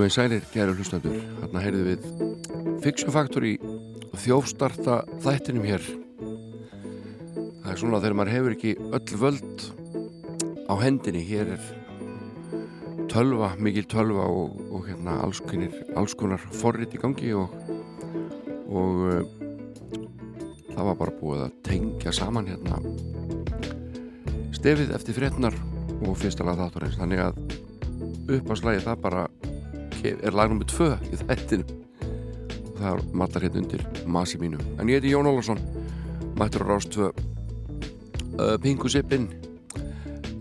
Komið sælir, gæru hlustandur. Hérna heyrðu við Fiction Factory þjófstarta þættinum hér. Það er svona þegar maður hefur ekki öll völd á hendinni. Hér er tölva, mikil tölva og, og hérna alls, kynir, alls konar forrit í gangi og, og uh, það var bara búið að tengja saman hérna stefið eftir frétnar og fyrsta lag þátturins. Þannig að uppáslægi það bara er lag nr. 2 í þættinu og það matar hérna undir masi mínu. En ég heiti Jón Ólarsson mættur á Rástvö uh, Pingu Sippin.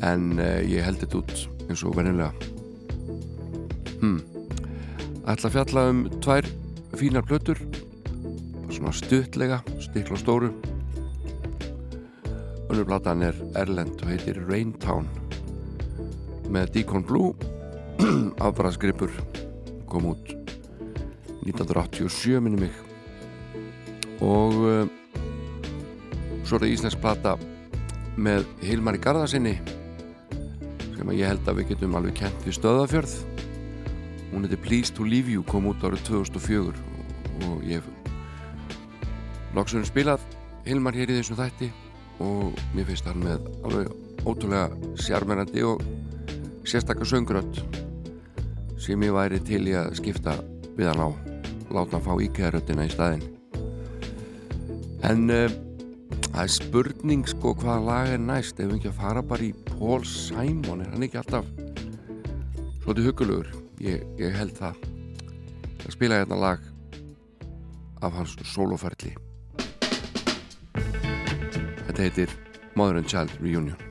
En uh, ég held þetta út eins og verðinlega hmm. ætla að fjalla um tvær fínar plötur. Svona stuttlega stikla og stóru. Önnur platan er Erlend og heitir Raintown. Með Deacon Blue afbaraðsgripur kom út. 1987 minni mig. Og uh, svo er það Íslands plata með Hilmar í Garðarsinni sem ég held að við getum alveg kent við stöðafjörð hún heiti Please to Leave You kom út árið 2004 og ég loksunum spilað Hilmar hér í þessum þætti og mér finnst hann með alveg ótrúlega sjarmerandi og sérstakar söngrött sem ég væri til í að skipta við hann á láta hann fá íkæðaröttina í staðin en uh, það er spurning sko hvaða lag er næst. Ef við ekki að fara bara í Paul Simon? Er hann ekki alltaf svolítið hugulugur ég, ég held það. Að spila hérna lag af hans soloferli þetta heitir Mother and Child Reunion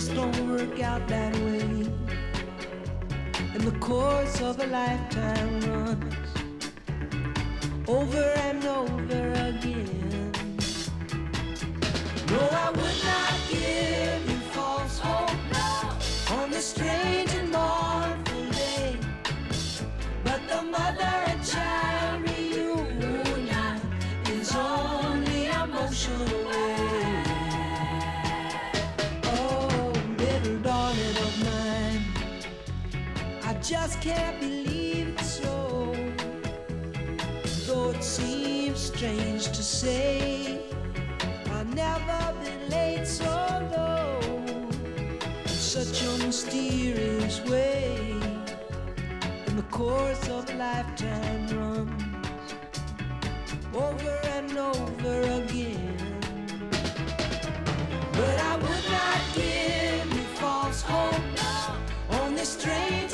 just don't work out that way. And the course of a lifetime runs over and over again. No, I would not give you false hope no. on this strange and mournful day. But the mother and child. can't believe it's so. Though it seems strange to say, I've never been late so low. In such a mysterious way, in the course of a lifetime runs over and over again. But I would not give you false hope on this train.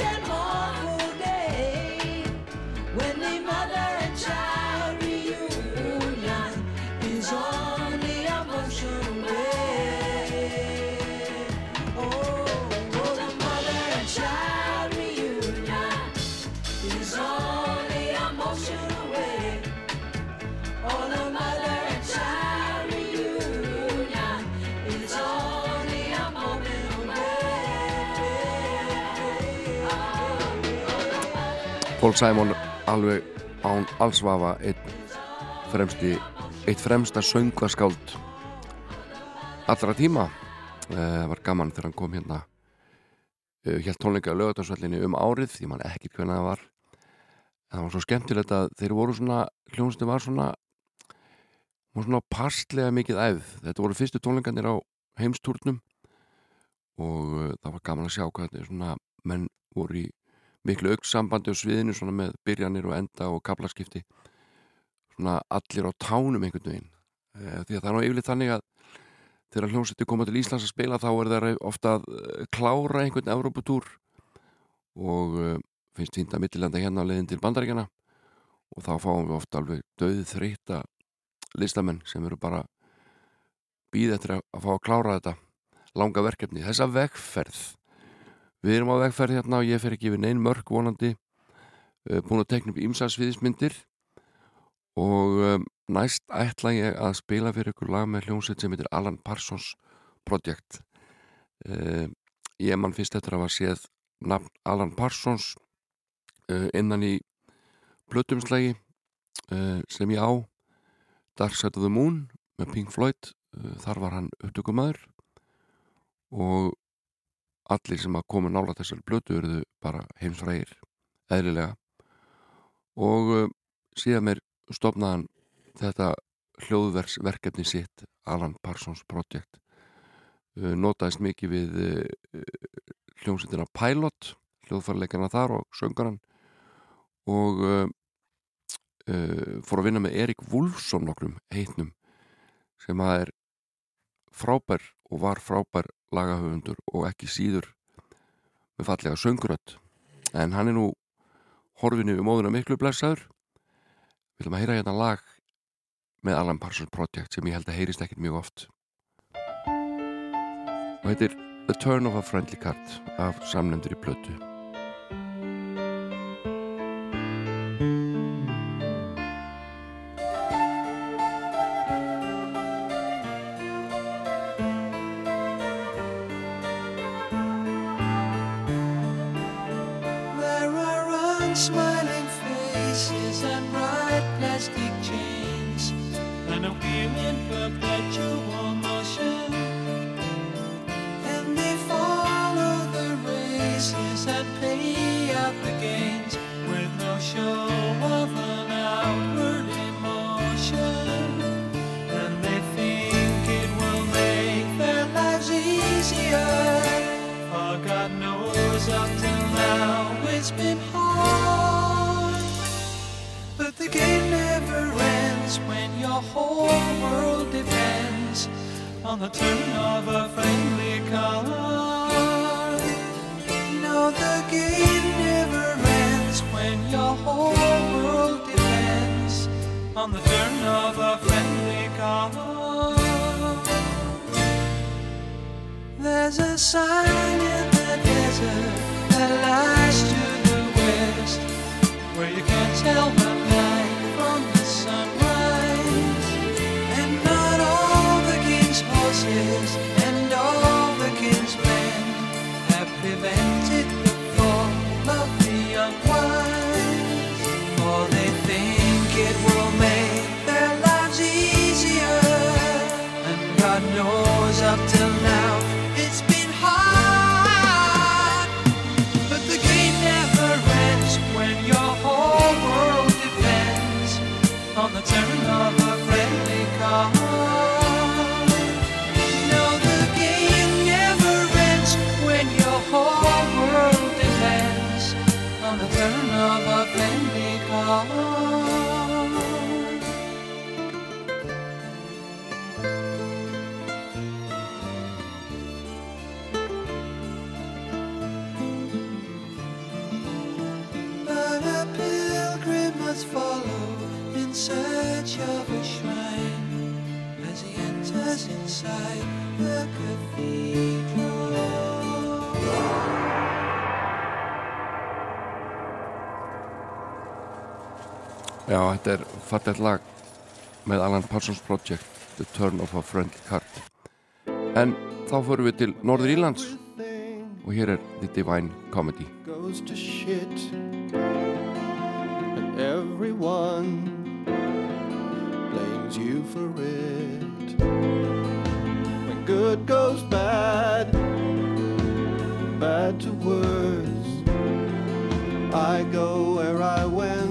Paul Simon alveg án allsvafa eitt, fremsti, eitt fremsta söngaskáld allra tíma. Eh, það var gaman þegar hann kom hérna helt eh, tónleika á lögatarsvöllinni um árið því mann ekkert hvernig það var. Það var svo skemmtilegt að þeir voru svona hljónstu var svona var svona passlega mikið æð þetta voru fyrstu tónleikanir á heimstúrnum og uh, það var gaman að sjá hvað þetta er svona menn voru í miklu aukssambandi á sviðinu svona með byrjanir og enda og kaplaskipti svona allir á tánum einhvern veginn. E, því að það er nú yfirleitt þannig að þegar hljómsætti koma til Íslands að spila þá er það ofta að eh, klára einhvern Európutúr og e, finnst fínt að mittilenda hérna á leiðin til bandaríkjana og þá fáum við ofta alveg döðið þreita listamenn sem eru bara býð eftir að fá að klára þetta langa verkefni, þessa vegferð Við erum á vegferð hérna og ég fer ekki við neyn mörg vonandi. Uh, búin að tekna upp ímsalsviðismyndir og um, næst ætla ég að spila fyrir ykkur lag með hljómsveit sem heitir Alan Parsons Project. Uh, ég mann fyrst eftir að hafa séð nafn Alan Parsons innan í blötumslægi sem ég á Dark Side of the Moon með Pink Floyd þar var hann upptökumæður og allir sem að koma nála þessari blötu eruðu bara heimsfrægir eðlilega. Og uh, síðan mér stopnaðan þetta hljóðverksverkefni sitt Alan Parsons Project. Uh, notaðist mikið við uh, hljómsveitina Pilot hljóðfarleikana þar og söngaran og uh, uh, fór að vinna með Erik Wulfsson nokkrum heitnum sem að er frábær og var frábær lagahöfundur og ekki síður með fallega söngurödd. En hann er nú horfinu við móðuna miklu blessaður. Við viljum að heyra hérna lag með Alan Parsons Project sem ég held að heyrist ekkert mjög oft. Og er The Turn of a Friendly Card af samlendur í blötu Þetta er fattet lag með Alan Parsons Project The Turn of a Friendly Card. En þá förum við til Norður Ílands og hér er The Divine Comedy. Goes to shit And everyone blames you for it. When good goes bad Bad to worse. I go where I went.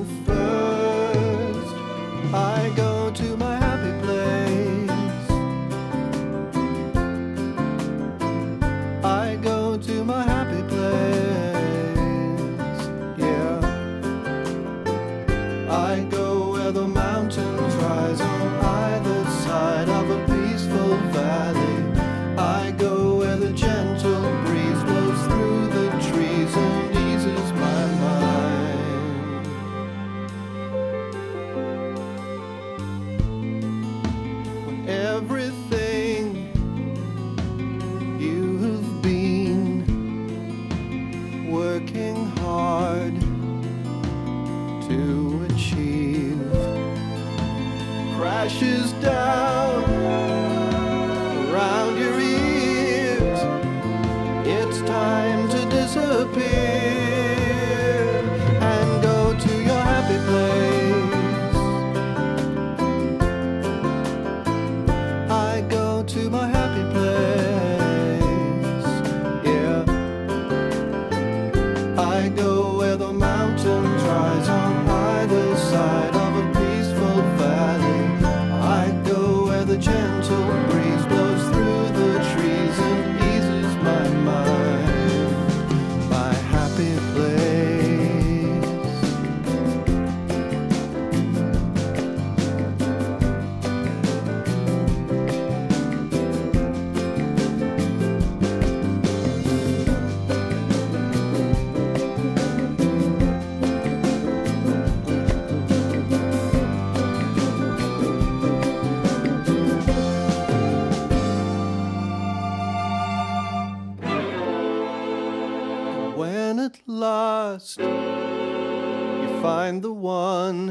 one.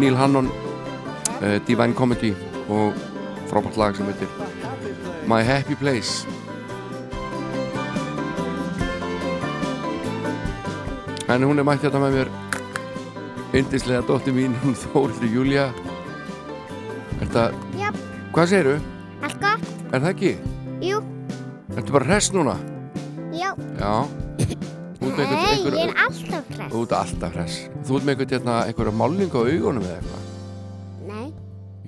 Neil Hannon uh, Divine Comedy og frábært lag sem heitir My Happy Place En hún er mætt þetta með mér yndislega dóttir mín hún Þórildur Júlia Þetta, Já, hvað segirðu? allt gott? Er það ekki? Jú, Ertu bara hress núna? já. Já Þú Nei, ég er alltaf hress. þú ert alltaf hress Þú ert með einhvern hérna, einhverja málningu á augunum eða eitthvað? Nei,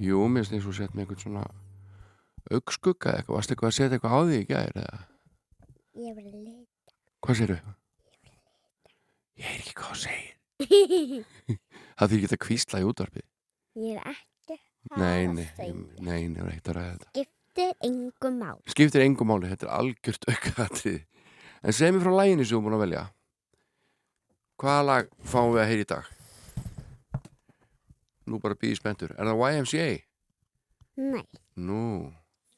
Jú, mér finnst eins og sett með einhvern svona augskugga eða eitthvað, varstu eitthvað að setja eitthvað á því í gær eða, ég er bara lit. hvað segirðu? Ég er ekki hvað að segja. Það því að kvísla í útvarpið Ég er ekki Nei, nei, segja. nei, nei, það er ekkert að ræða. Þetta Skiptir engum mál. Skiptir engum máli, þetta er algjört aukaðatrið En segð mér frá læginni sem þú búin að velja Hvaða lag fáum við að heyra í dag? Nú bara býði spenntur Er það YMCA? Nei, Nú,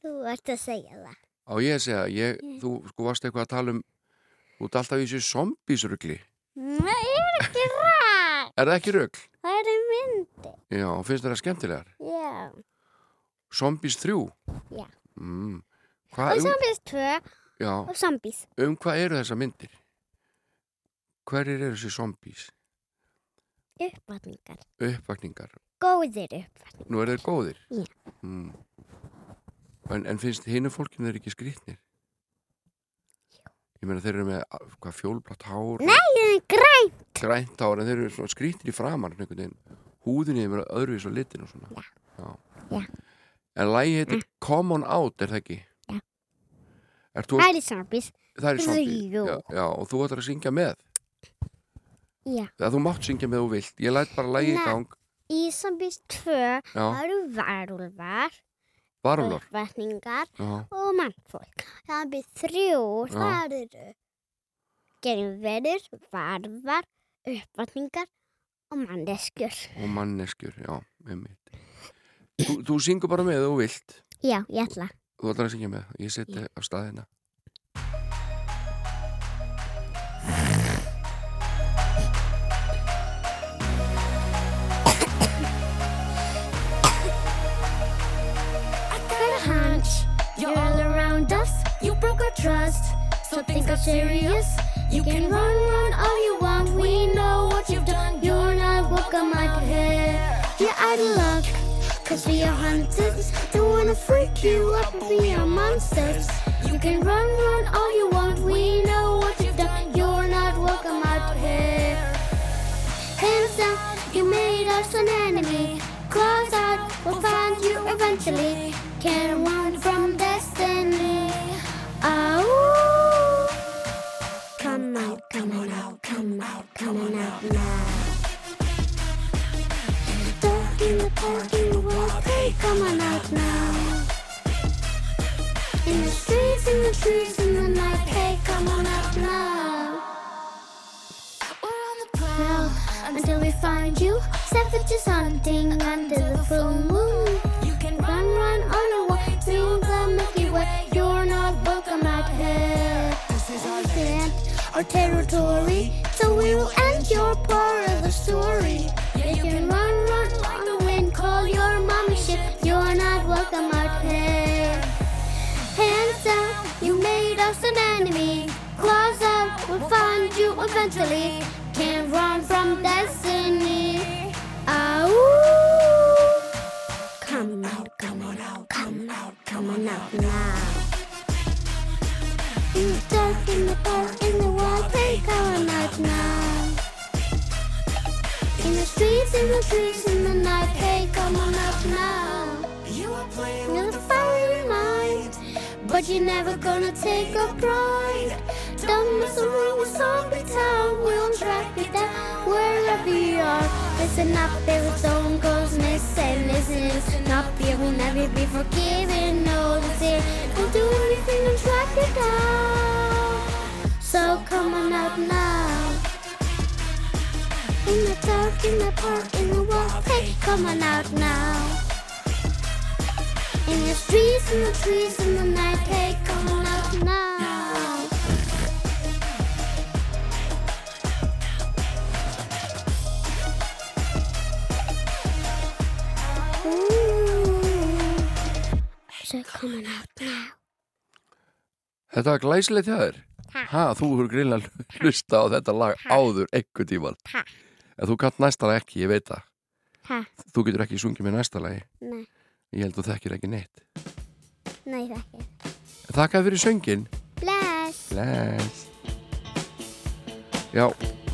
þú ert að segja það. á ég að segja ég, Þú sko varst eitthvað að tala um Þú ert alltaf í þessu zombiesrugli Nei, ég er ekki rætt. Er það ekki rugl? Það er myndi. Já, finnst þér það skemmtilegar? Já. Zombies 3? Já. Mm. Og um, zombies 2 já, og zombies. um hvað eru þessar myndir? Hverjir eru þessi zombies? Uppvatningar. Uppvakningar Góðir uppvatningar. Nú er þeir góðir? Já. Mm. En, en finnst hinu fólkinu þeir ekki skrýtnir? Ég meina þeir eru með hvað fjólblátt hár Nei, það er græn. grænt hár en þeir eru svona skrýtnir í framar einhvern veginn húðinni þeim eru öðruvís og litin og svona Já. Já. Já. En lagi heitir Come On Out er það ekki? Já. Er þú, Það er zombies. það er zombie Jú. já, já, og þú ætlar að syngja með Já. Já, þú mátt syngja með þú vilt Ég læt bara lagi í gang Í zombies 2 Já, það eru varulvar, varulvar uppvatningar Já, og mannfólk. Zombies 3 Já. það eru gerumverur, varvar, uppvatningar og manneskjur. og manneskjur, já, Þú, þú syngur bara með þú vilt Já, ég ætla. Þú ætlar að syngja með, ég seti á staðina Our trust. So things got serious. You can run, run all you want. We know what you've done. You're not welcome out here. You're out of luck. Cause we are hunters. Don't wanna freak you up, we are monsters. You can run, run all you want. We know what you've done. You're not welcome out here. Hands down, you made us an enemy. Claws out, we'll find you eventually. Can't run from destiny. Trees, in the night, hey, come on out now. We're on the prowl until we find you. Savages hunting under the full moon. You can run, run on away to the Milky Way. You're not welcome out here. This is our land, our territory. So we will end your part of the story. Yeah, you can run, run on the wind. Call your mommy ship. You're not welcome out here. Hands you made us an enemy. Claws up, we'll find you eventually. Can't run from destiny. Ow! Come out, come on out, come out, come on out now. In the dark, in the dark, in the wild, they come out now. In the streets, in the trees, in the night, hey, come on out now. You are playing with the the fire in mind, but you're never gonna take a pride. Don't mess around with zombie town, we'll track you down wherever you are. Listen up, there is stone goes missing. Listen up, you will never be forgiven. No, that's it. I'll do anything to track you down. So come on out now. In the dark, in the park, in the walk, hey, come on out now. In the streets, in the trees, in the night, hey, come on out now. Ooh. So come on out now. Þetta var glæsilegt hjá þér. Ha, þú hefur greinlega hlusta á þetta lag áður einhvern tíman Takk. En þú kannt næsta lag ekki, ég veit það Ha, Þú getur ekki sungið með næsta lagi nei, Ég held þú þekkir ekki neitt nei það ekki. Þakka fyrir söngin Bless. Bless Já,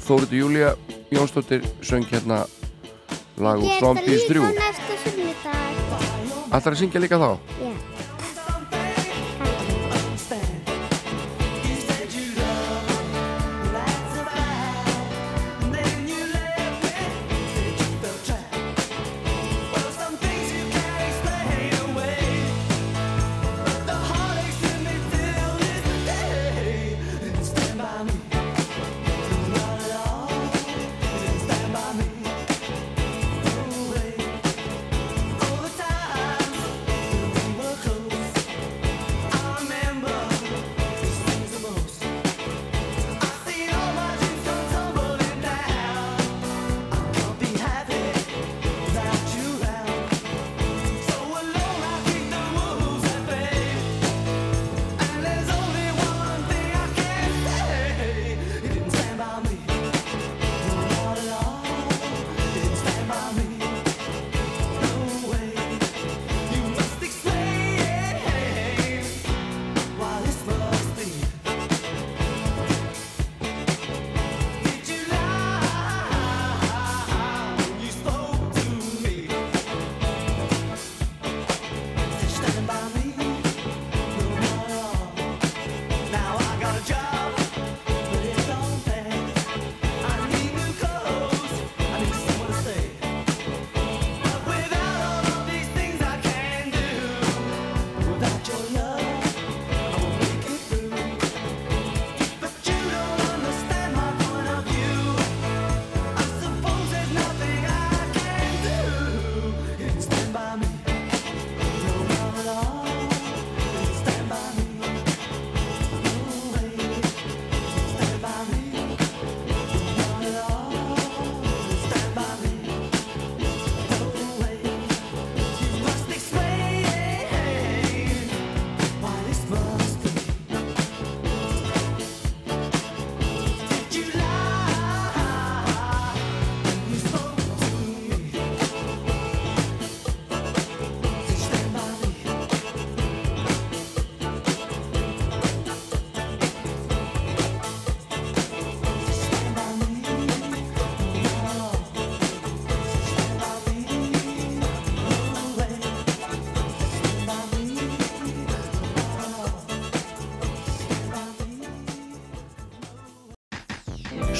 Þóriður Júlía Jónsdóttir söng hérna lag úr Zombies 3 Ég er það líka næsta sunnudag. Ætlar að syngja líka þá? Já.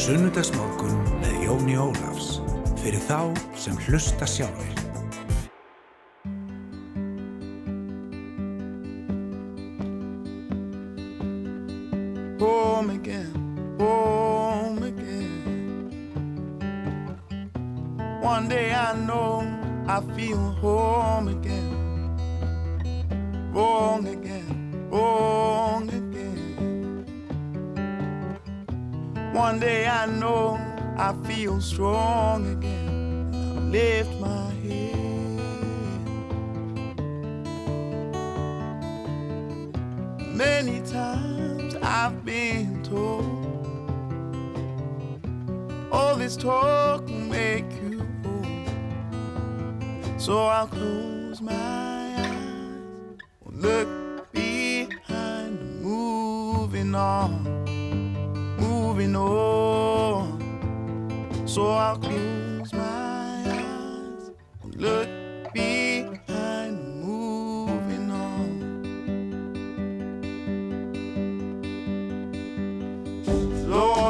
Sunnudagsmorgun með Jóni Ólafs fyrir þá sem hlusta sjálfur. home again, home again. One day I know I feel home I feel strong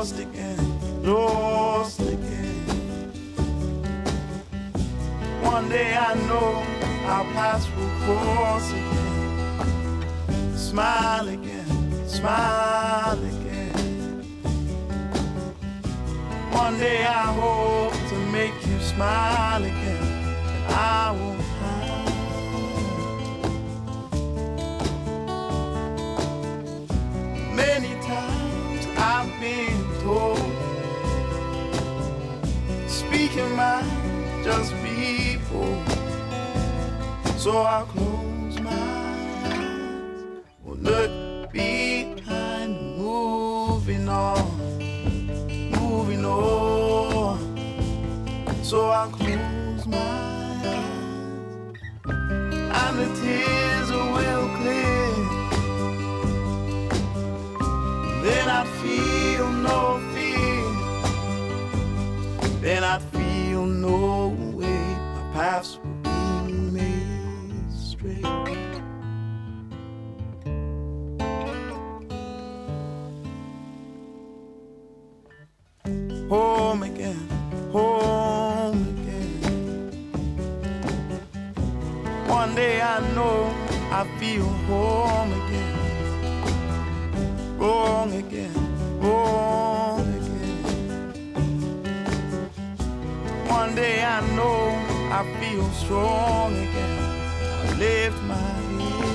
Lost again, lost again. One day I know our paths will cross again. Smile again, smile again. One day I hope to make you smile again. I will speaking mind, just people. So I'll close my eyes, will look behind, moving on moving on. So I'll close my eyes, and the tears feel home again. Wrong again, wrong again. One day I know I feel strong again. I lift my head.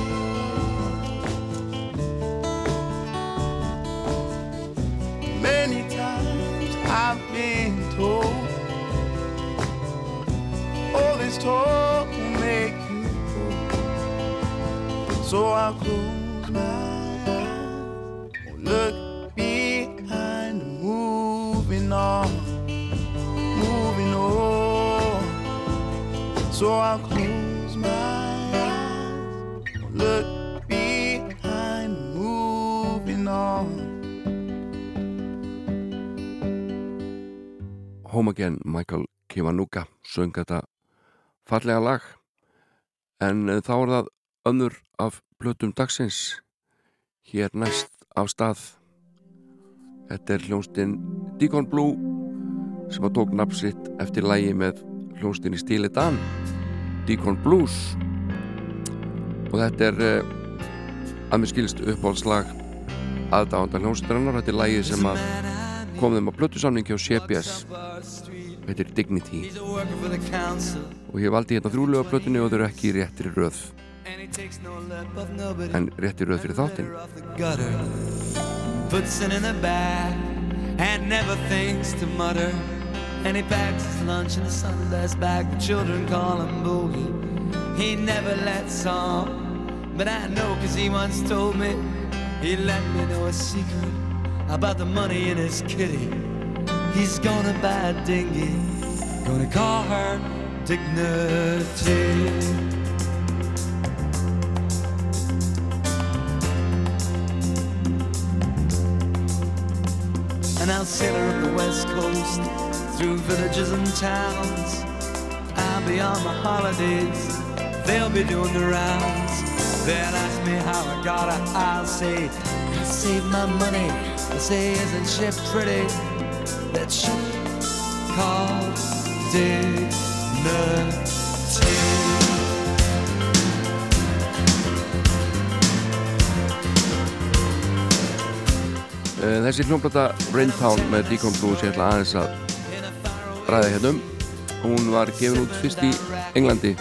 Many times I've been told all this talk So I'll close my eyes, won't look behind, moving on, moving on. So I'll close my eyes, won't look behind, moving on. Home Again, Michael Kiwanuka söng þetta fallega lag en eh, þá er það önnur af blötum dagsins hér næst af stað. Þetta er hljónstinn Deacon Blue sem að tók nafnsitt eftir lægi með hljónstinn í stíli Dan Deacon Blues. Og þetta er uh, að mér skilst uppáhaldslag aðdáðanda hljónstrinnar þetta er lægi sem að kom þeim á blötusamningi á CBS þetta er Dignity. Og ég valdi hérna þrjúlega blötunni og þau eru ekki í réttri röð en réttri röð fyrir þáttinn Puts it in the bag and never thinks to mutter. And he packs his lunch in a Sunday's bag. The children call him Boogie. He never lets on, but I know cause he once told me. He let me know a secret about the money in his kitty. He's gonna buy a dinghy, gonna call her Dignity. And I'll sail her the west coast through villages and towns. I'll be on my holidays, they'll be doing the rounds. They'll ask me how I got her, I'll say, I saved my money. They'll say, isn't she pretty? That ship called Dignity. Þessi hljómblata Raintown með Deacon Blues ég ætla aðeins að ræða hérna um. Hún var gefin út fyrst í Englandi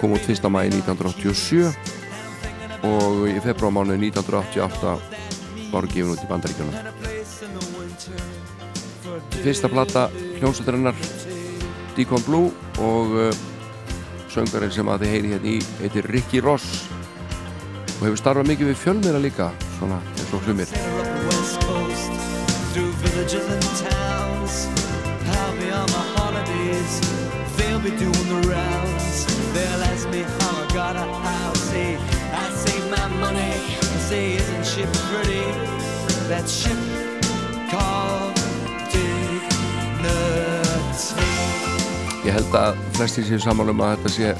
kom út fyrsta mæi 1987 og í februarmánu 1988 var hún gefin út í Bandaríkjana Fyrsta plata hljómsveitarinnar Deacon Blue og uh, söngarinn sem að þið heyri hérna í heitir Ricky Ross. Og hefur starfað mikið við fjölmiðra líka svona eins og hlumir and towns. I'll be on my holidays, they'll be doing the rounds. They'll ask me how got a house. Say, I save my money. Say, isn't she pretty? That ship called dignity. Ég held að flestir séu saman um að þetta sé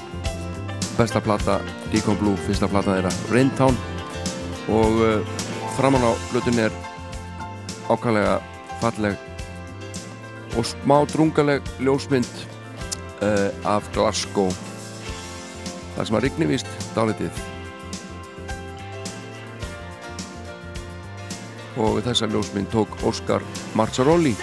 besta plata Deacon Blue, fyrsta plata þeirra Raintown og uh, framan á hlutin er ákvæmlega falleg og smá drungaleg ljósmynd uh, af Glasgow. Þar sem að rigni vist dálitið. Og þessa ljósmynd tók Óskar Marzarolli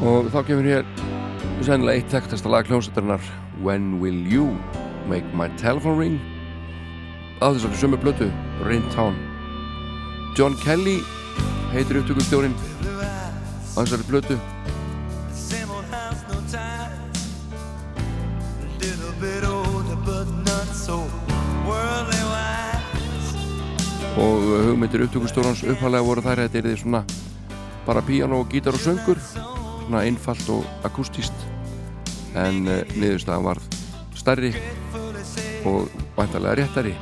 og þá kemur hér sennilega eitt tektasta lag hljómsættarinnar When Will You Make My Telephone Ring? Á þessari sömu blötu Raintown John Kelly heitir upptökustjórin á þessari blötu og hugmyndir upptökustjórans upphalega voru þær að þetta er því svona bara píano, gítar og söngur svona einfalt og akústíst en uh, niðurstaðan var stærri og væntalega réttari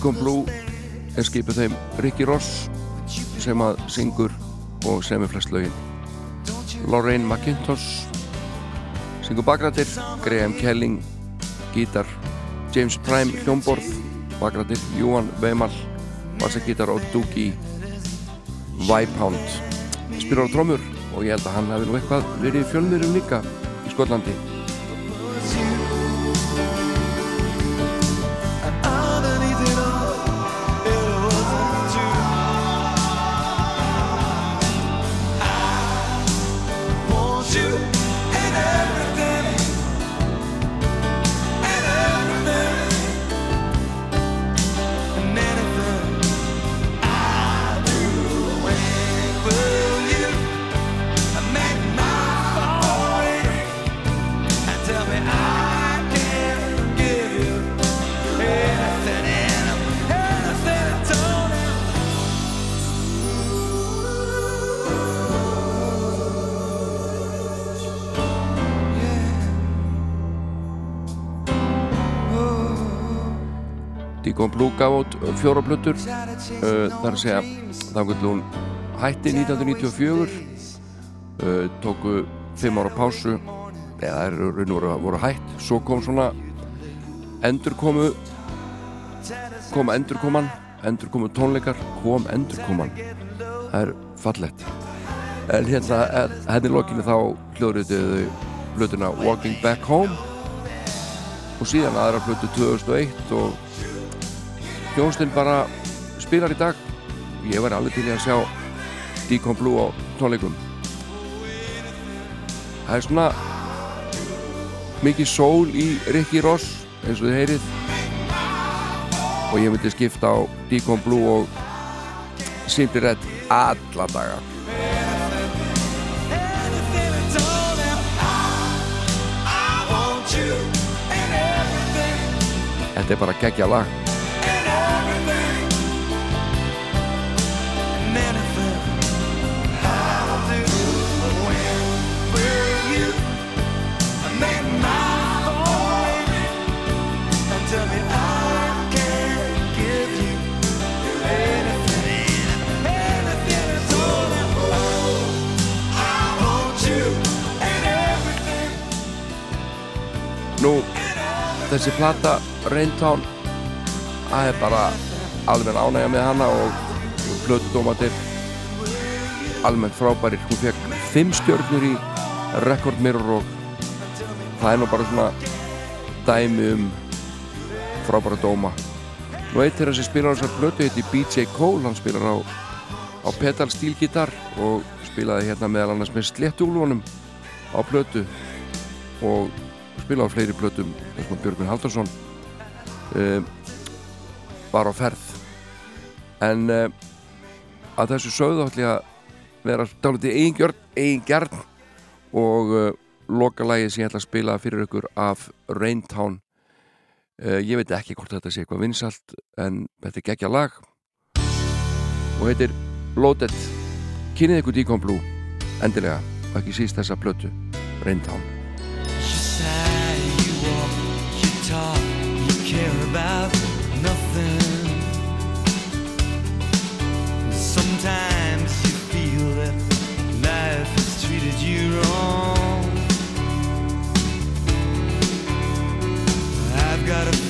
Deacon Blue er skipið þeim Ricky Ross sem að syngur og semur flest lögin. Lorraine McIntosh syngur bakrættir Graham Kelling gítar James Prime hljómborð bakrættir Júan Weimal bassagítar og Doogie Vipound spyrir á trómur og ég held að hann hefði nú eitthvað verið í fjölmiðrum líka í Skotlandi Blue gaf át fjóra plötur. Uh, þar að segja þá getur hún hætti 1994 uh, tóku fimm ára pásu. Eða það eru raun og voru hætt. Svo kom svona endurkomu kom endurkoman endurkomu tónleikar kom endurkoman. Það er fallett en hérna eh, henni lokinu þá hljóðrituðu plötuna Walking Back Home og síðan aðra plötu 2001 og hljónstinn bara spilar í dag. Ég var alveg til að sjá Deacon Blue á tónleikum. Það er svona mikið sól í Ricky Ross eins og þið heyrið. Og ég myndi skipta á Deacon Blue og Simply Red alla daga. Þetta er bara geggja lag þessi plata Raintown það er bara alveg ánægja með hana og, plötudómatir almennt frábærir. Hún fekk fimm stjörnur í Record Mirror og það er nú bara svona dæmi um frábæra dóma. Nú eitt þeirra sem spilar á þessar plötu heiti BJ Cole, hann spilar á á pedal stílgitar og spilaði hérna meðal annars með sléttúlunum á plötu og spila á fleiri plötum þessum Björgun Haldarsson um, var á ferð. En um, að þessu sögðu ætla ég að vera dálítið eigingjörn eigingjarn og uh, lokalagið sem ég ætla að spila fyrir ykkur af Raintown. Uh, ég veit ekki hvort þetta sé eitthvað vinsalt en þetta er geggja lag. Og heitir Loaded. Kynnið ykkur Deacon Blue. Endilega, ekki síst þessa plötu Raintown care about nothing. Sometimes you feel that life has treated you wrong. I've got a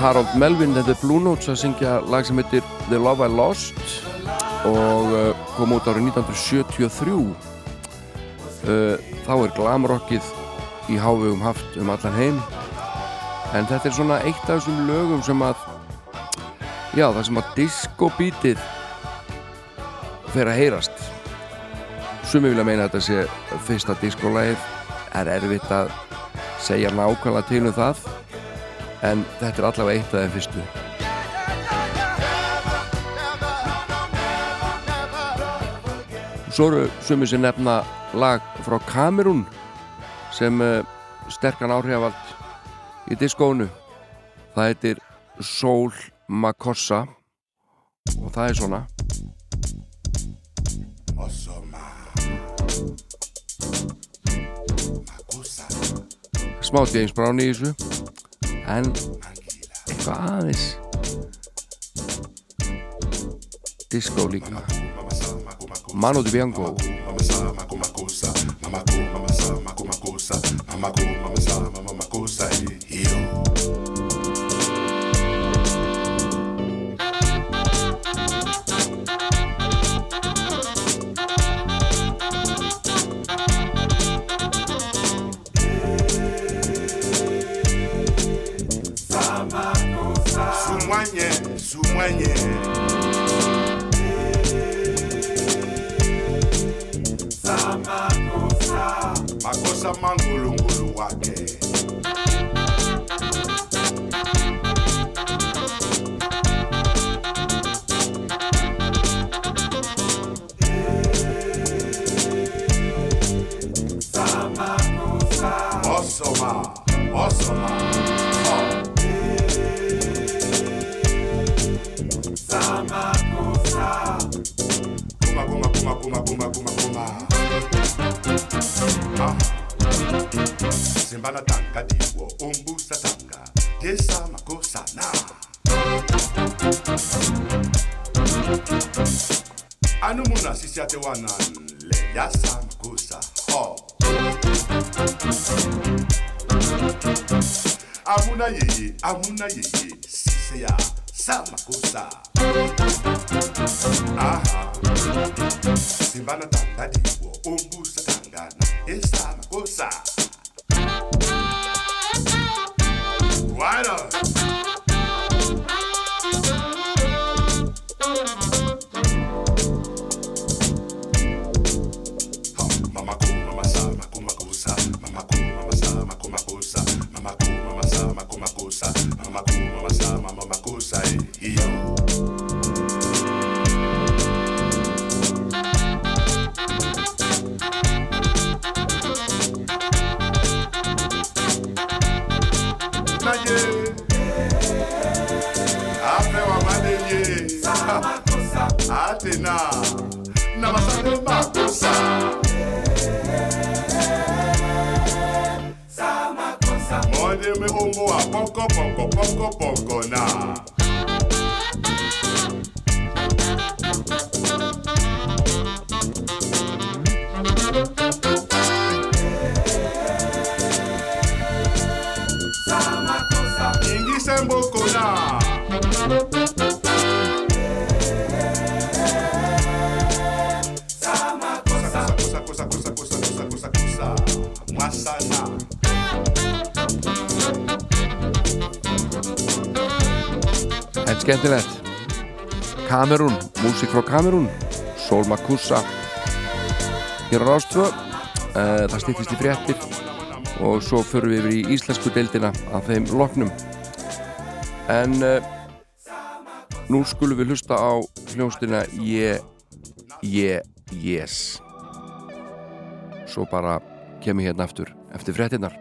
Harold Melvin, þetta er Blue Notes að syngja lag sem heitir The Love I Lost og uh, kom út árið 1973 uh, þá er glamrockið í hávegum haft um allan heim. En þetta er svona eitt af þessum lögum sem að já, það sem að disco-bítið fer að heyrast. Sumi vilja meina þetta sé fyrsta disco-lægið er erfitt að segja nákvæmlega til um það en þetta er allavega eitt af þeim fyrstu. Svo eru sumir sem nefna lag frá Kamerún sem uh, sterkan áhrifavald í diskónu það heitir Soul Makossa og það er svona. Smá James Brown í þessu en eitthvað aðeins disco líka Manu Dibianco Sumwanye, amúnáyèyè amúnáyèyè. Músík frá Kamerún, Sol Makusa. Hér á Rástvö eh, það stýttist í fréttir og svo förum við yfir í íslensku deildina af þeim loknum. En eh, nú skulum við hlusta á hljóstina Ég, Ég, Jés svo bara kemur hérna aftur eftir fréttinnar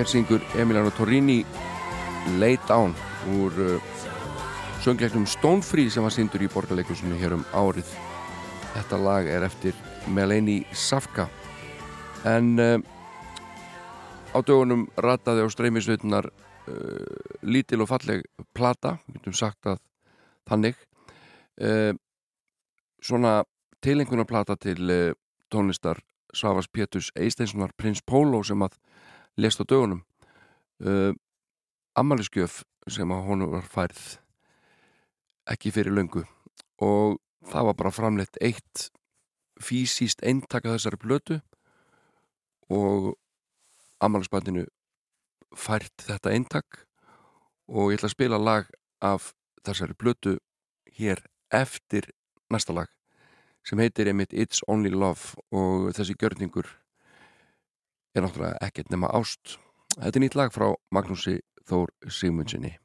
hér syngur Emiliano Torrini Lay Down úr uh, söngleiknum Stonefree sem var syndur í borgarleikusinu hér um árið. Þetta lag er eftir Melanie Safka. En uh, á dögunum rataði á streymisveitunar uh, lítil og falleg plata, við getum sagt að þannig. Uh, svona tilengunarplata til uh, tónlistar Savas Pétus Eisteinssonar Prins Pólo sem að lest á dögunum. Uh, ammaliðskjöf sem að honum var færð ekki fyrir löngu og það var bara framleitt eitt fysiskt eintaka þessari blötu og ammaliðspandinu fært þetta eintak og ég ætla að spila lag af þessari blötu hér eftir næsta lag sem heitir einmitt It's Only Love og þessi gjörningur er náttúrulega ekkert nema ást. Þetta er nýtt lag frá Magnúsi Þór Sigmundsinni.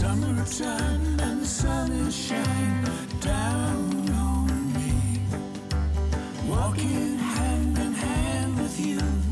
Summertime and the sun is shining down on me. Walking hand in hand with you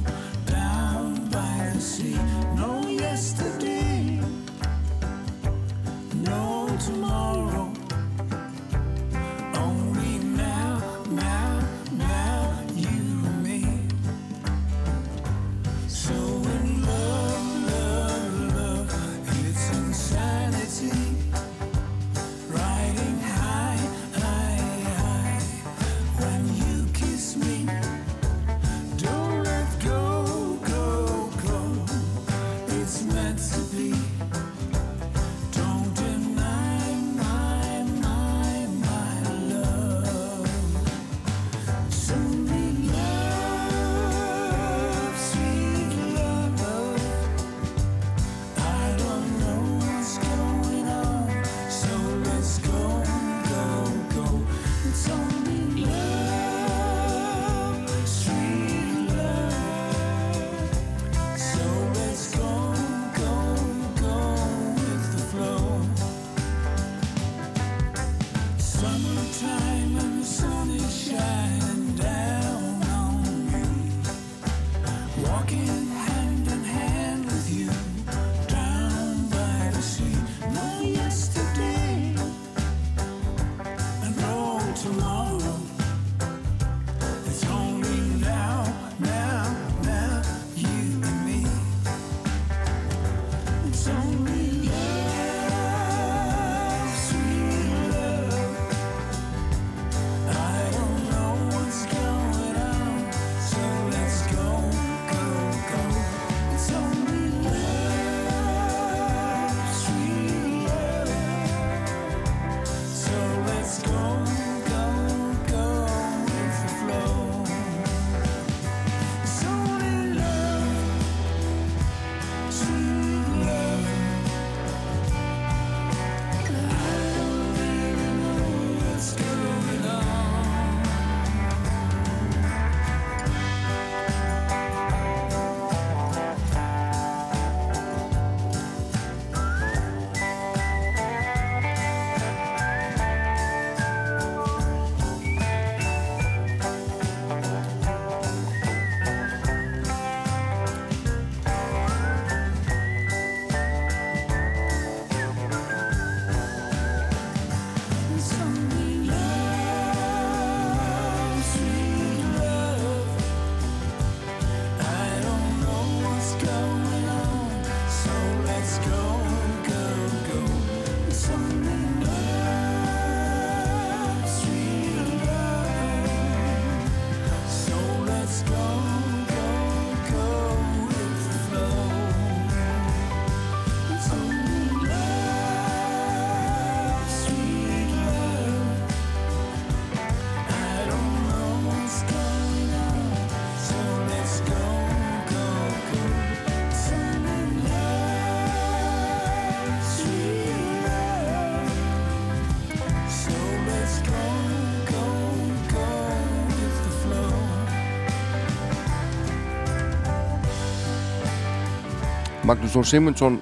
Magnús Þór Simundsson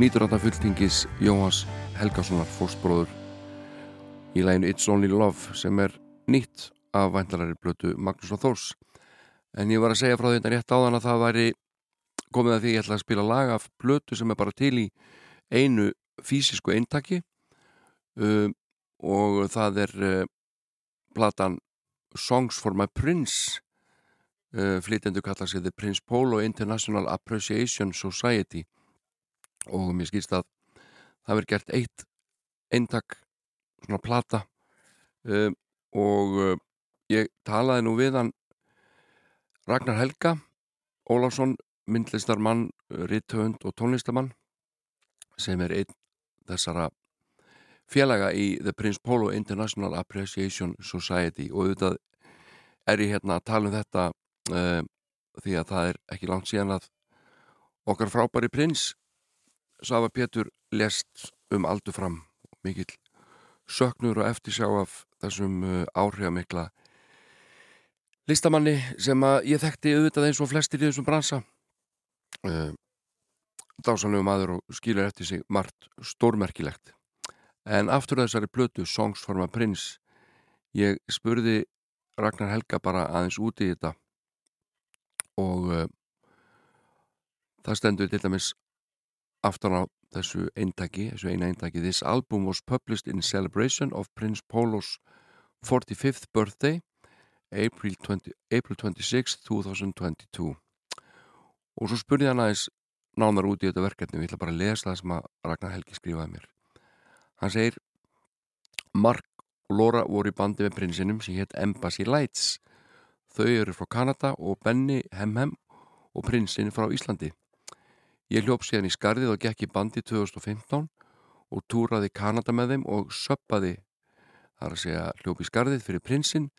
nýtur þarna fulltingis Jóhans Helgasonar fórstbróður í læginu It's Only Love sem er nýtt af væntalari blötu Magnús og Þórs. En ég var að segja frá þetta rétt áðan að það væri komið að því ég ætla að spila lag af blötu sem er bara til í einu fysisku eintaki um, og það er uh, platan Songs for my Prince uh, flytjendu kalla sig The Prince Polo International Appreciation Society. Og mér skilst að það verður gert eitt eintak svona plata. Um, og uh, ég talaði nú við hann Ragnar Helga Ólásson, myndlistarmann rittöfund og tónlistamann sem er einn þessara félaga í The Prince Polo International Appreciation Society. Og auðvitað er ég hérna að tala um þetta uh, því að það er ekki langt síðan að okkar frábæri prins Sava Pétur lest um aldur fram. Mikill söknur og eftirsjá af þessum uh, áhrifamikla listamanni sem að ég þekkti auðvitað eins og flestir í þessum bransa. Uh, dásanlegu maður og skilur eftir sig margt stórmerkilegt. En aftur þessari blötu Songs for my Prince ég spurði Ragnar Helga bara aðeins úti í þetta og uh, það stendur til dæmis aftan á þessu eintaki, þessu eina eintaki This album was published in celebration of Prince Polo's 45th birthday April, 20, April 26, 2022 og svo spurði hann aðeins nánar út í þetta verkefni ég ætla bara að lesa það sem að Ragnar Helgi skrifaði mér. Hann segir Mark og Laura voru í bandi með prinsinum sem hétt Embassy Lights þau eru frá Kanada og Benny Hemhem og prinsinn frá Íslandi ég hljóp síðan í skarðið og gekk í bandi 2015 og túraði Kanada með þeim og söppaði þar að segja hljóp í skarðið fyrir prinsinn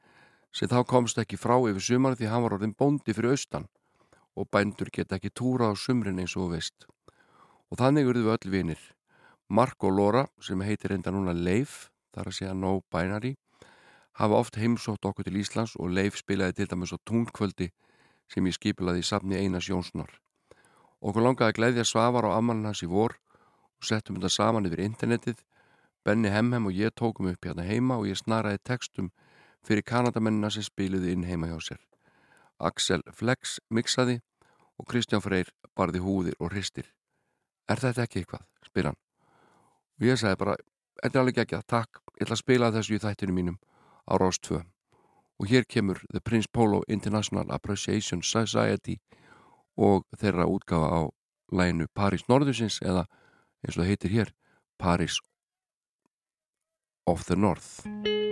sem þá komst ekki frá yfir sumar því hann var orðin bóndi fyrir austan og bændur geta ekki túra á sumrin eins og veist. Og þannig urðu við öll vinir. Mark og Laura, sem heitir enda núna Leif, þar að segja No Binary, hafa oft heimsótt okkur til Íslands og Leif spilaði til dæmis á tónkvöldi sem ég skipilaði í safni Einas Jónssonar. Okkur langaði að gleyðja Svavar á ammanin hans í vor og settum þetta saman yfir internetið. Benny Hemhem og ég tókum upp hérna heima og ég snaraði textum fyrir kanadamennina sem spiluði inn heima hjá sér. Axel Flex mixaði og Kristján Freyr barði húðir og hristir. Er þetta ekki eitthvað? spyr hann. Og ég sagði bara, þetta er alveg ekki að takk, ég ætla að spila þessu í þættinu mínum á Rás 2. Og hér kemur The Prince Polo International Appreciation Society og þeirra útgafa á læginu Paris Norðusins eða eins og það heitir hér Paris of the North.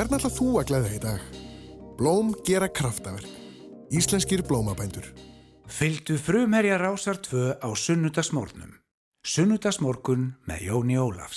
Hvern ætla þú að glæða í dag? Blóm gera kraftaverk. Íslenskir blómabændur. Fylgdu frumherja rásar 2 á sunnudagsmórnum. Sunnudagsmórkun með Jóni Ólafs.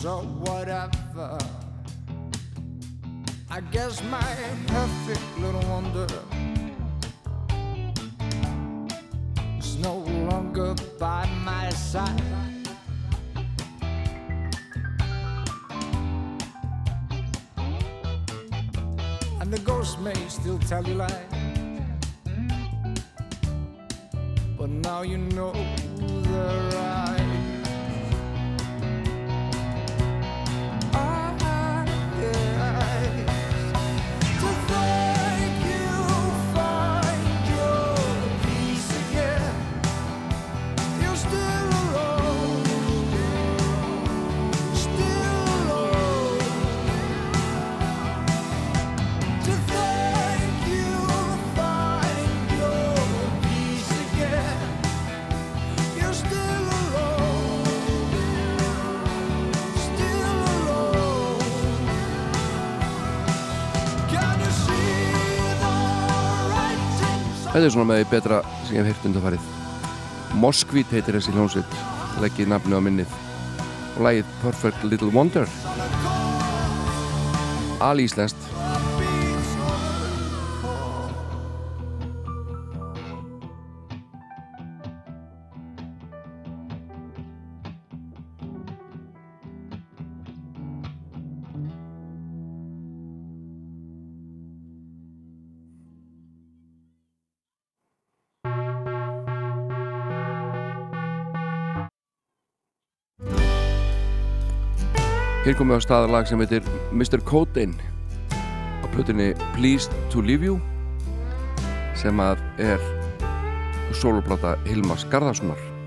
so whatever. I guess my perfect little wonder is no longer by my side. And the ghost may still tell you lies. But now you know the right. Þetta er svona með því betra sem ég hef heyrt undanfarið? Moskvít heitir þessi hljómsveit. Leggið nafni á minnið. Og lagið Perfect Little Wonder. Alíslenskt Hér komum við á staðalag sem heitir Mr. Codain á plötunni Pleased to Leave You sem að er soloplata Hilmas Garðarssonar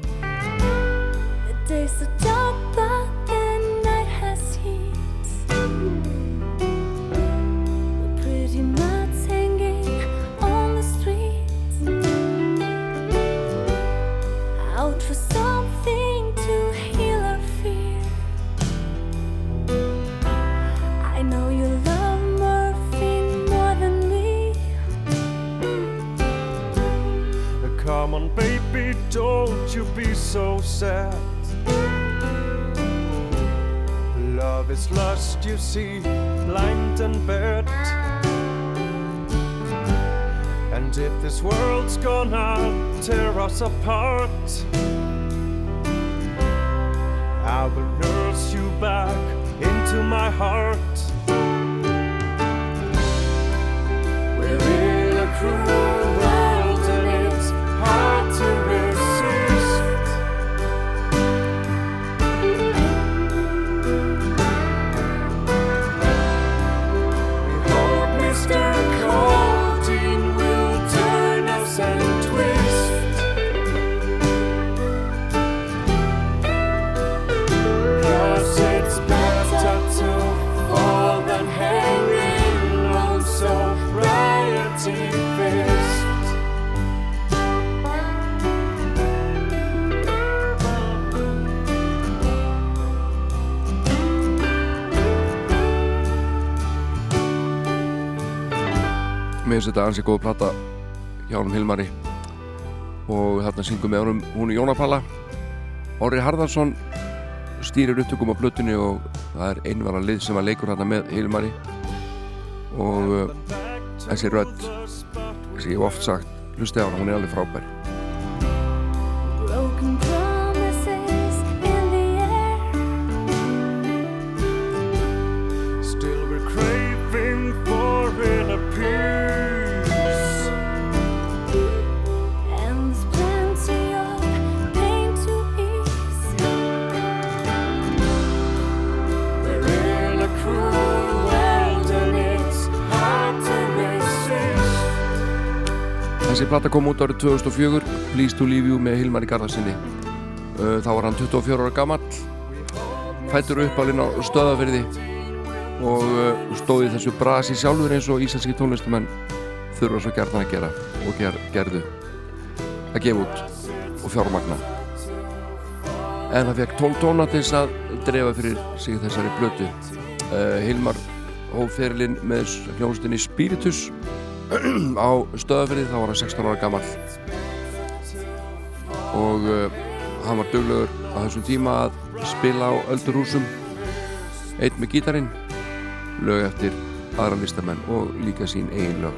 cross park. Finnst þetta ansið góð plata hjá honum Hilmari. Og þarna syngum með honum hún í Jónapalla Orri Harðarsson stýrir upptökum á plötunni og það er einvara lið sem að leikur þarna með Hilmari. Og uh, þessi rödd sem ég oft sagt hlustið á hana, hún er alveg frábær plata kom út árið 2004 Please to Leave You með Hilmari Garðarsinni þá var hann 24 ára gamall fættur upp alveg á stöðafyrði og uh, stóði þessu brasi sjálfur eins og íslenski tónlistumenn þurfa svo gerðan að gera og ger, gerðu. Að gefa út og fjármagna. En það fekk 12 tóna til þess að drefa fyrir sig þessari blötu uh, Hilmar hóf ferilinn með hljónstinni Spiritus á stöðafyrði þá var hann 16 ára gammal og uh, hann var duglegur á þessum tíma að spila á öldurhúsum einn með gítarin lög eftir aðra listamenn og líka sín eigin lög.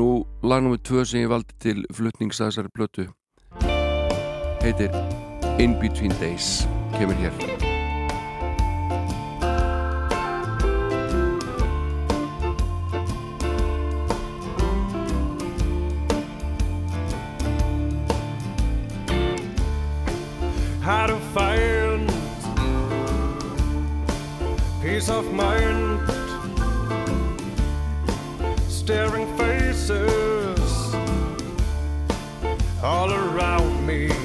Nú lag nummið tvö sem ég valdi til flutningsaðsari plötu heitir In Between Days kemur hér how to find peace of mind. Staring faces all around me.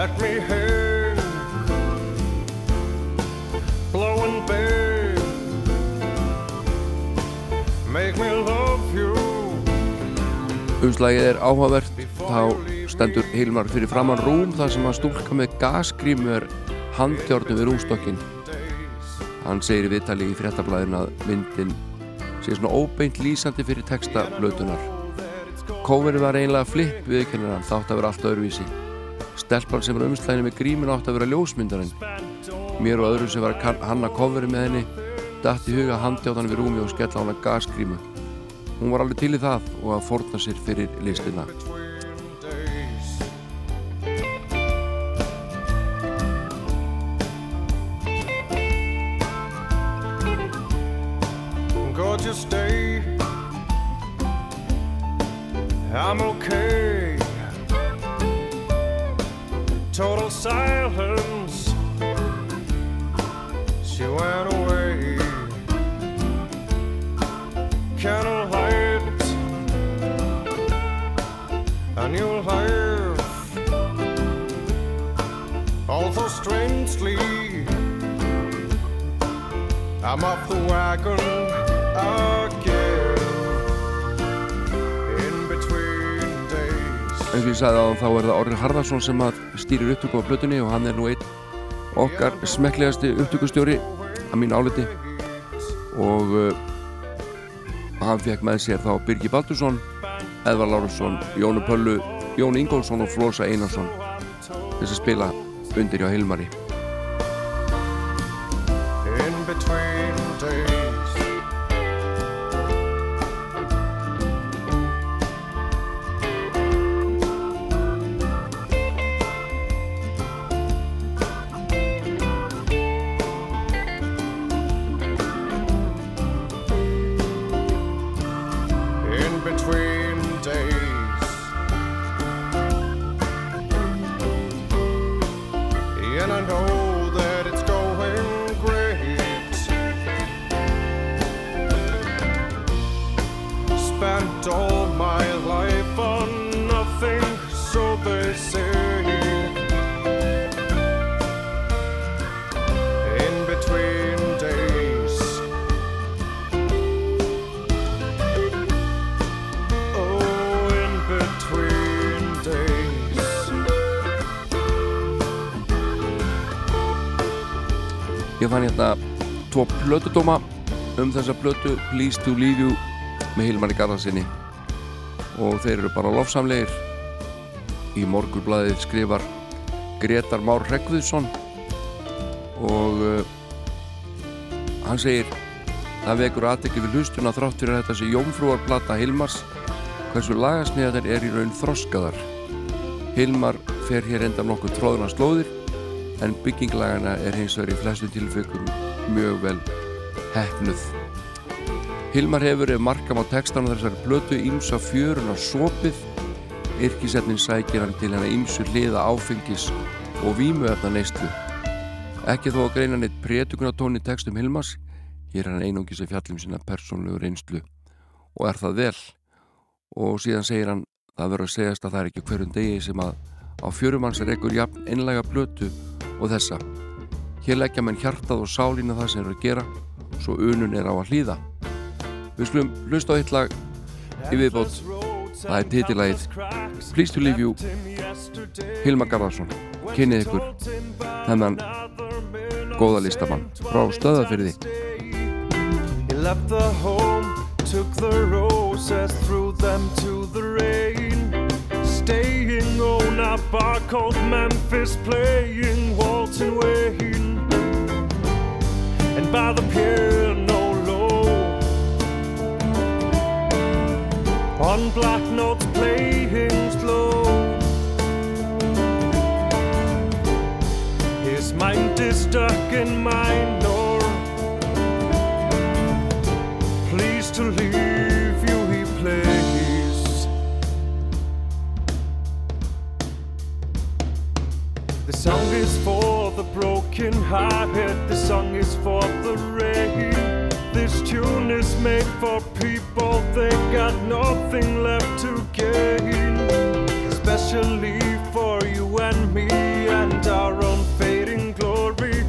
Let me hang, blowing babe. Make me love you. Umslagið er áhugavert. Þá stendur Hilmar fyrir framann rúm þar sem að stúlka með gasgrímu er handjárnum við rúmstokkin hann segir í viðtali í fréttablaðin að myndin sé svona óbeint lýsandi fyrir texta blötunar. Kóverið var einlega flip viðkennir hann þátt að vera allt öðruvísi stelpan sem var umslæðinu með grímin átt að vera ljósmyndarinn. Mér og öðru sem var að hanna kóverið með henni dætt í huga handjárnan við rúmi og skella á hana gasgrímu hún var alveg til í það og að forna sér fyrir listina Harðarsson sem stýrir upptökum á blötunni og hann er nú einn okkar smekklegasti upptökustjóri að mín áliti. Og uh, hann fekk með sér þá Birgi Baldursson Edvar Lárusson, Jónu Pöllu Jón Ingólfsson og Flósa Einarsson þess að spila undir hjá Hilmari tvo plötudóma. Um þessa plötu Please to Leave You með Hilmari Garðarsinni og þeir eru bara lofsamlegir. Í morgurblæðið skrifar Gretar Már Rekviðsson og uh, hann segir það vekur aðtekki við hlustuna þrátt fyrir þetta sé jómfrúarplata Hilmars hversu lagasniðar er í raun þroskaðar. Hilmar fer hér enda nokkuð tróðuna slóðir en bygginglagana er hins vegar í flestum tilfengum mjög vel hefnuð. Hilmar hefur ef markam á textana þessari blötu ímsa fjöruna sopið, yrkisetnin sækir hann til hennar ímsu hliða áfengis og vímuefna neistlu. Ekki þó að greina neitt prétugunatón í textum Hilmars, hér er hann einungis að fjallum sína persónlegu reynslu og er það vel. Og síðan segir hann, það verður að segjast að það er ekki hverjum degi sem að á fjörumanns er ekkur jafn einlega blötu og þessa. Hér leggja menn hjartað og sálína það sem eru að gera svo unun er á að hlýða. Við skulum hlusta á eitt lag í viðbót. Það er titillægið Please to leave you Hilma Garðarsson. Kynnið ykkur þennan góða listamann frá stöðafyrði. Took the roses, threw them to the rain. Staying on a bar called Memphis, playing Walton Wayne. by the piano low. On black notes playing slow. His mind is stuck in mine. Song is for the broken hearted, the song is for the rain. This tune is made for people they got nothing left to gain. Especially for you and me and our own fading glory.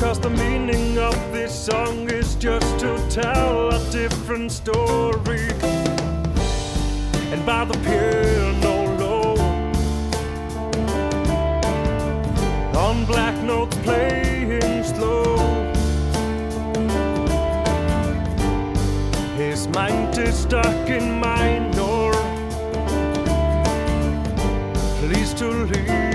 Cause the meaning of this song is just to tell a different story. And by the piano playing slow. His mind is stuck in minor. Please to leave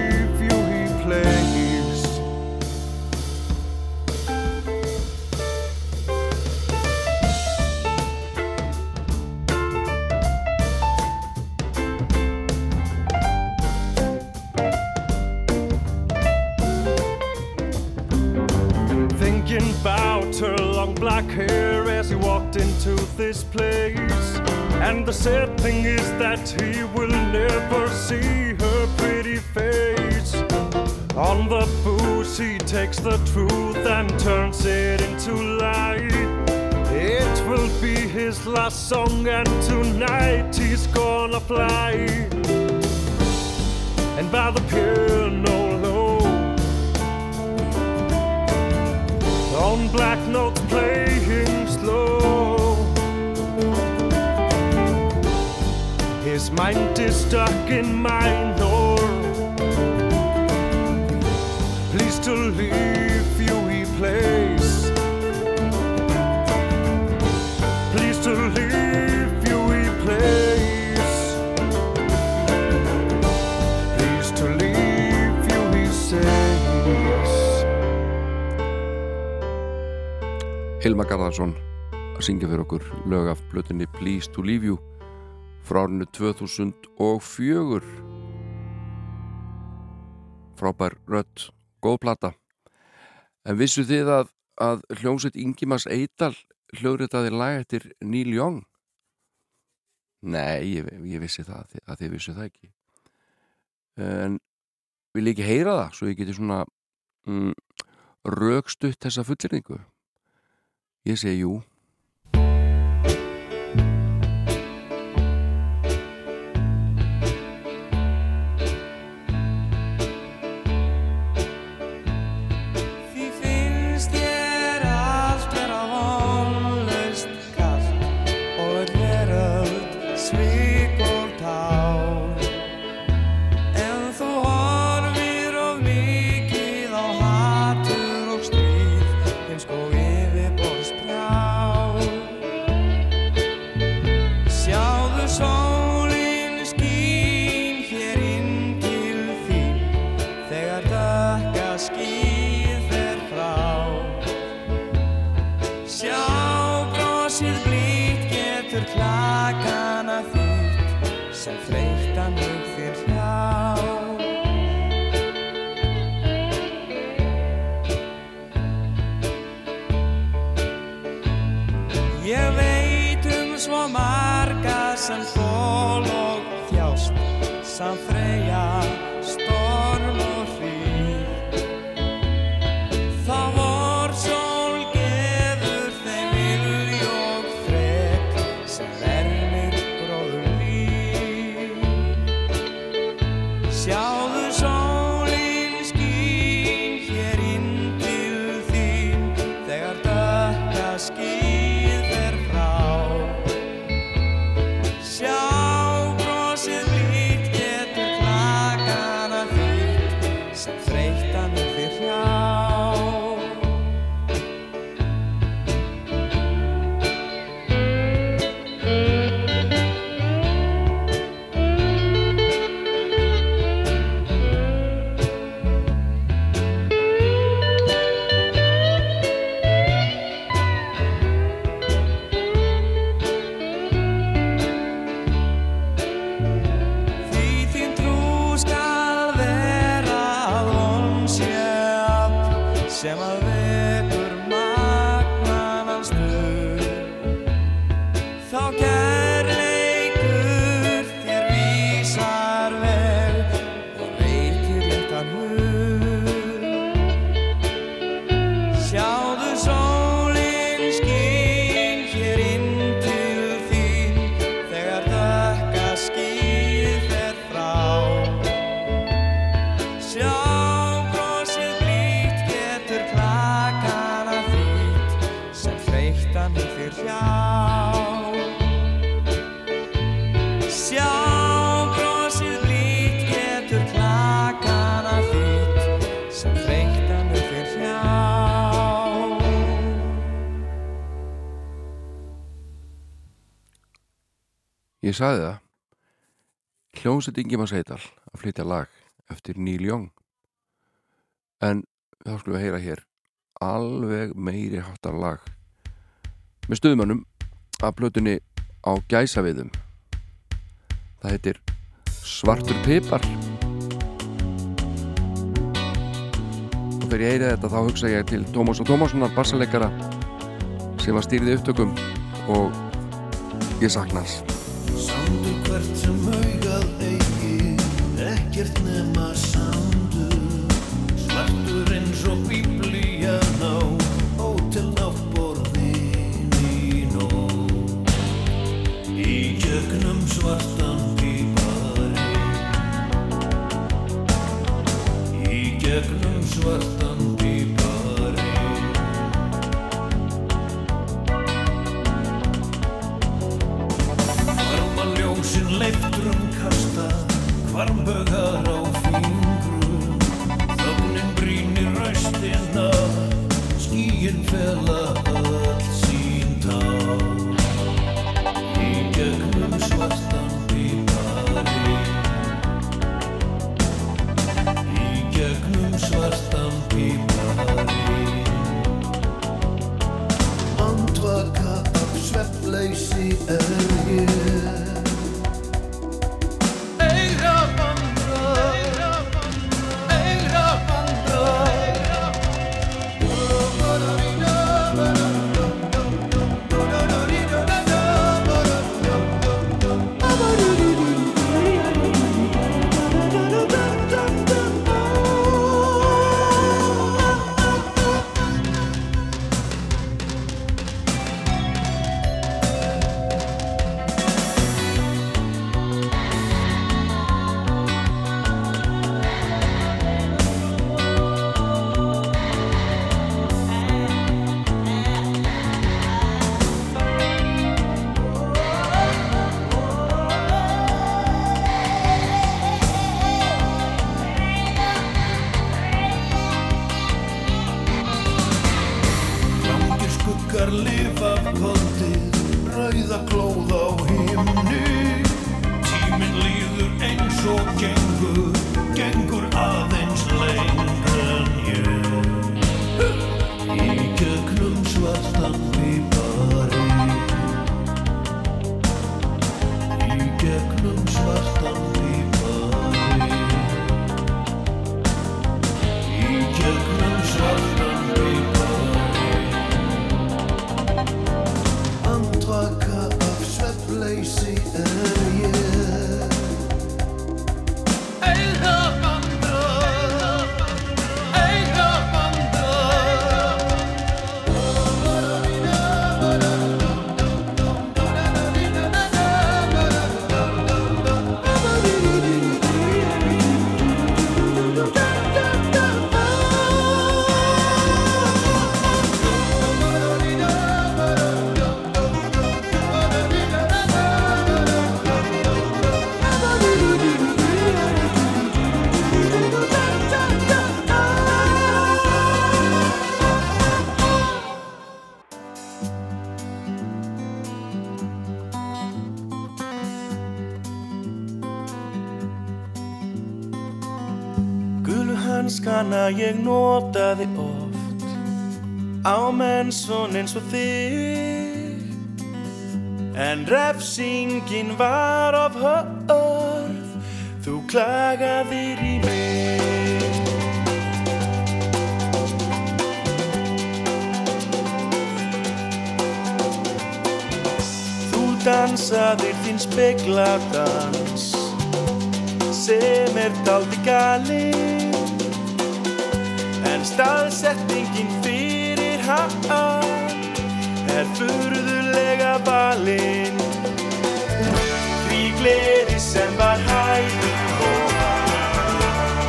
this place. And the sad thing is that he will never see her pretty face. On the booze, he takes the truth and turns it into light. It will be his last song, and tonight he's gonna fly. And by the piano low, on black notes mind is stuck in minor. Please to leave you he plays. Please to leave you he plays. Please to leave you says. Hilma Garðarsson að syngja fyrir okkur lög af blötunni Please to Leave You frá árinu 2004 frábær rött góð plata. En vissu þið að, að hljómsveit Ingimas Eidal hljóðritaði lag eftir Neil Young? Nei, ég, ég vissi það að þið vissu það ekki. En vil ekki heyra það svo ég geti svona mm, rögstutt þessa fullirningu Ég segi jú sem þól og þjást. Samfreyja Ég sagði það. Hljómsveit Ingemar Seidal að flytja lag eftir Neil Young. En þá skulum við heyra hér alveg meiri háttar lag með stuðmannum af blötunni á gæsaviðum það heitir Svartur pipar. Og þegar ég heyri þetta þá hugsa ég til Tómas og Tómassonar bassaleggara sem var stýrið upptökum og ég sakna hans hvert sem augað eigi Ekkert nema sandur. Svartur eins og bíblían á Hótel náttborðin í nóg Í jöknum svartan pípari. Í jöknum svartan Andvaka af svefnleysi er ég mennsson eins og þig En refsingin var of hörð, þú klagaðir í mig. Þú dansaðir þín spekladans sem er daldi galinn En staðsetningin fyrir hann er furðulega valinn. Því gleði sem var hægur og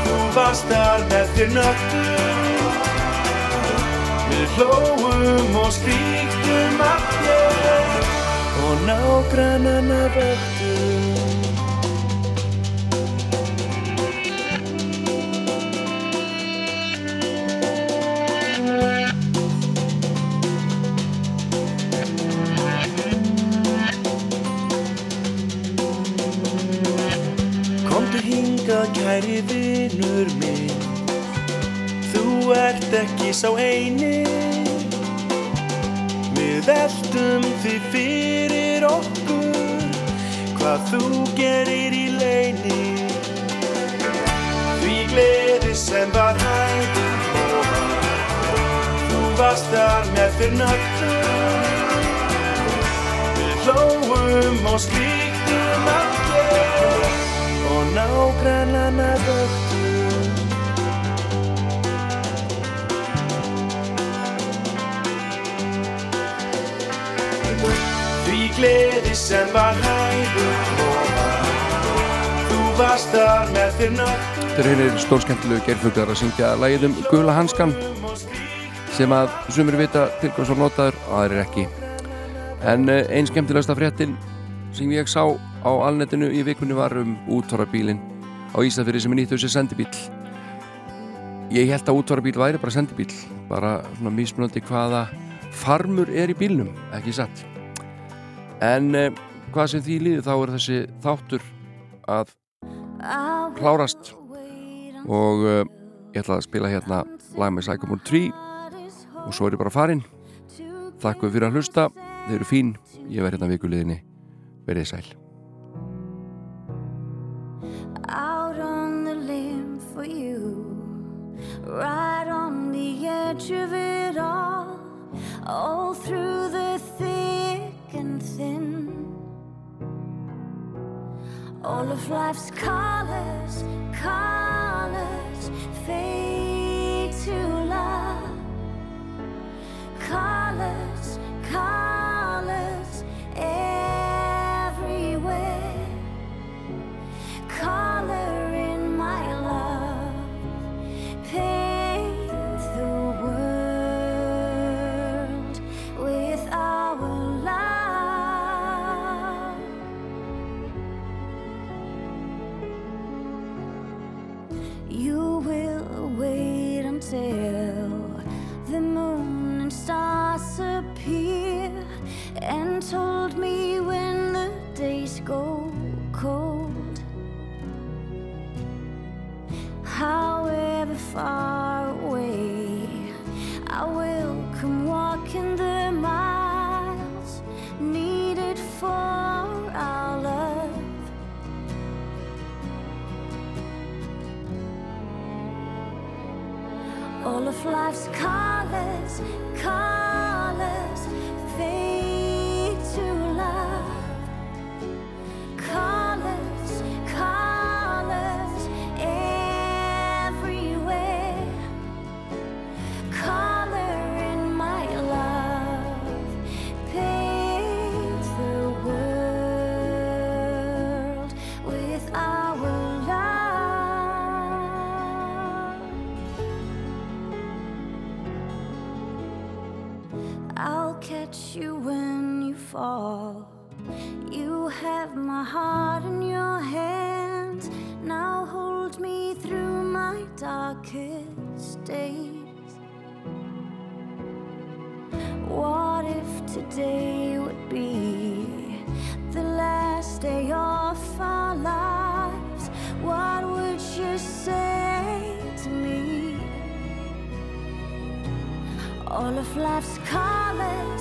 Þú varst þar með þér nöttum Við hlóum og skríktum allir nágrannana vöktum vinur minn. Þú ert ekki sá eini. Við veltum því fyrir okkur Hvað þú gerir í leini. Því gleði sem var hægum koma Þú varst þar með þér nögtum. Við hlóum og slíktum allir Og nágrannana vöktum gleði sem var hægum koma Þú varst þar með þér nögtum Þetta er einir stórskemmtilegu gerfuglar að syngja lægið um Gula Hanskan sem að sumir vita til hvað svo notaður og aðrir ekki. En eh, einn skemmtilegasta fréttin sem ég sá á alnetinu í vikunni var um útvarabílin á Ísafyrir sem er nýtt þessi sendibíl ég held að útvarabíl væri bara sendibíl bara svona mismunandi hvaða farmur er í bílnum, ekki satt en eh, hvað sem því líður þá er þessi þáttur að klárast. Og uh, ég ætla að spila hérna lag með Psychomore 3 og svo er ég bara farin þakku fyrir að hlusta, þeir eru fín. Ég verð hérna vikuleginni verið sæl. Out on the limb for you, right on the edge of it all, all through the thick and thin. All of life's colors, colors fade to love. Colors, colors today would be the last day of our lives? What would you say to me? All of life's colors,